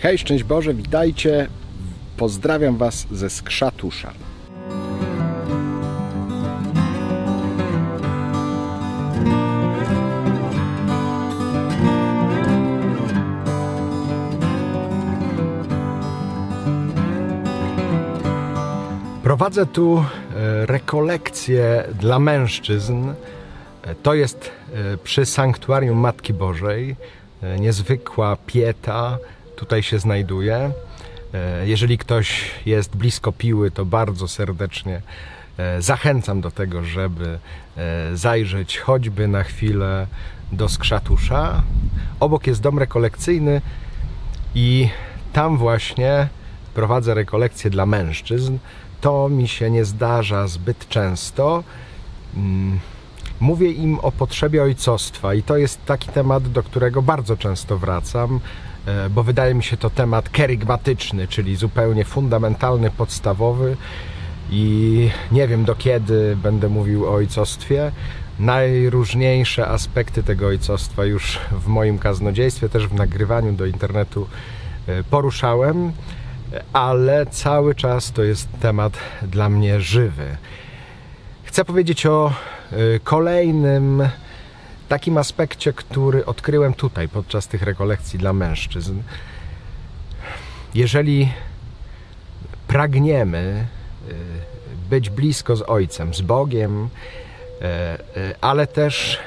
Hej, szczęść Boże, witajcie. Pozdrawiam Was ze Skrzatusza. Prowadzę tu e, rekolekcje dla mężczyzn. E, To jest e, przy Sanktuarium Matki Bożej. Niezwykła pieta tutaj się znajduje. E, Jeżeli ktoś jest blisko piły, to bardzo serdecznie e, zachęcam do tego, żeby e, zajrzeć choćby na chwilę do Skrzatusza. Obok jest dom rekolekcyjny i tam właśnie prowadzę rekolekcje dla mężczyzn. To mi się nie zdarza zbyt często. Mówię im o potrzebie ojcostwa i to jest taki temat, do którego bardzo często wracam, e, bo wydaje mi się to temat kerygmatyczny, czyli zupełnie fundamentalny, podstawowy i nie wiem do kiedy będę mówił o ojcostwie. Najróżniejsze aspekty tego ojcostwa już w moim kaznodziejstwie, też w nagrywaniu do internetu e, poruszałem, ale cały czas to jest temat dla mnie żywy. Chcę powiedzieć o kolejnym takim aspekcie, który odkryłem tutaj podczas tych rekolekcji dla mężczyzn. Jeżeli pragniemy y, być blisko z Ojcem, z Bogiem, e, e, ale też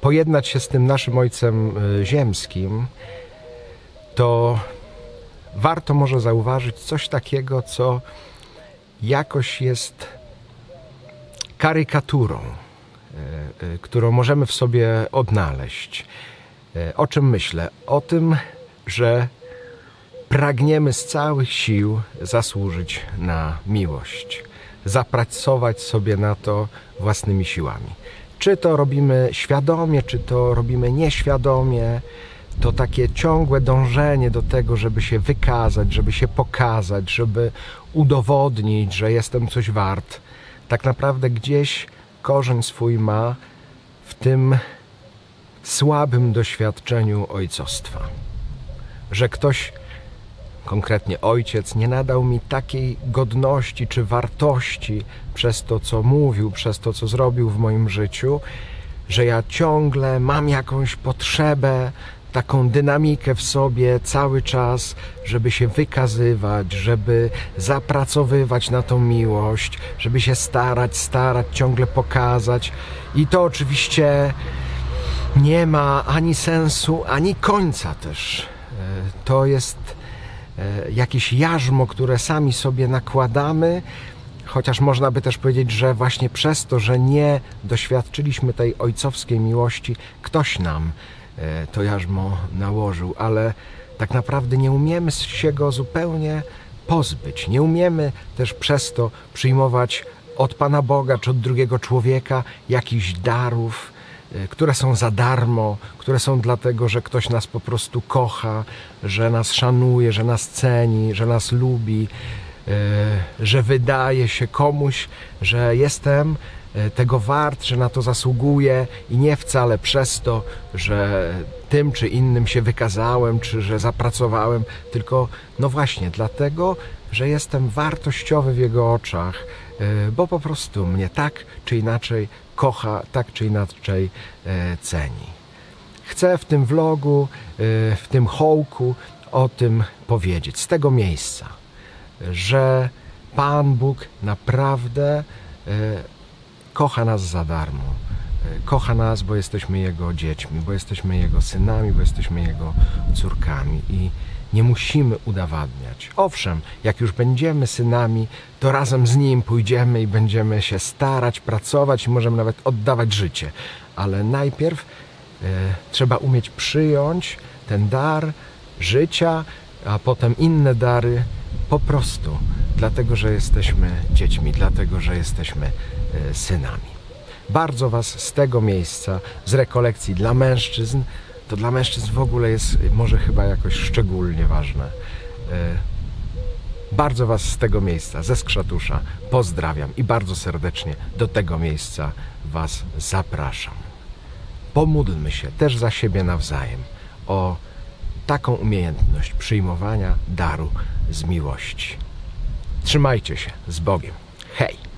pojednać się z tym naszym Ojcem ziemskim, to warto może zauważyć coś takiego, co jakoś jest karykaturą, e, e, którą możemy w sobie odnaleźć. E, O czym myślę? O tym, że pragniemy z całych sił zasłużyć na miłość, zapracować sobie na to własnymi siłami. Czy to robimy świadomie, czy to robimy nieświadomie, to takie ciągłe dążenie do tego, żeby się wykazać, żeby się pokazać, żeby udowodnić, że jestem coś wart, tak naprawdę gdzieś korzeń swój ma w tym słabym doświadczeniu ojcostwa. Że ktoś, konkretnie ojciec, nie nadał mi takiej godności czy wartości przez to, co mówił, przez to, co zrobił w moim życiu, że ja ciągle mam jakąś potrzebę, taką dynamikę w sobie cały czas, żeby się wykazywać, żeby zapracowywać na tą miłość, żeby się starać, starać, ciągle pokazać. I to oczywiście nie ma ani sensu, ani końca też. E, To jest e, jakieś jarzmo, które sami sobie nakładamy, chociaż można by też powiedzieć, że właśnie przez to, że nie doświadczyliśmy tej ojcowskiej miłości, ktoś nam to jarzmo nałożył, ale tak naprawdę nie umiemy się go zupełnie pozbyć. Nie umiemy też przez to przyjmować od Pana Boga czy od drugiego człowieka jakichś darów, e, które są za darmo, które są dlatego, że ktoś nas po prostu kocha, że nas szanuje, że nas ceni, że nas lubi, e, że wydaje się komuś, że jestem e, tego wart, że na to zasługuję i nie wcale przez to, że tym czy innym się wykazałem, czy że zapracowałem, tylko no właśnie dlatego, że jestem wartościowy w jego oczach, e, bo po prostu mnie tak czy inaczej kocha, tak czy inaczej e, ceni. Chcę w tym vlogu, e, w tym hołku o tym powiedzieć, z tego miejsca, że Pan Bóg naprawdę e, kocha nas za darmo. E, Kocha nas, bo jesteśmy Jego dziećmi, bo jesteśmy Jego synami, bo jesteśmy Jego córkami i nie musimy udowadniać. Owszem, jak już będziemy synami, to razem z Nim pójdziemy i będziemy się starać, pracować i możemy nawet oddawać życie. Ale najpierw e, trzeba umieć przyjąć ten dar życia, a potem inne dary po prostu dlatego, że jesteśmy dziećmi, dlatego, że jesteśmy e, synami. Bardzo Was z tego miejsca, z rekolekcji dla mężczyzn, to dla mężczyzn w ogóle jest może chyba jakoś szczególnie ważne. E, Bardzo Was z tego miejsca, ze Skrzatusza, pozdrawiam i bardzo serdecznie do tego miejsca Was zapraszam. Pomódlmy się też za siebie nawzajem o taką umiejętność przyjmowania daru z miłości. Trzymajcie się z Bogiem. Hej!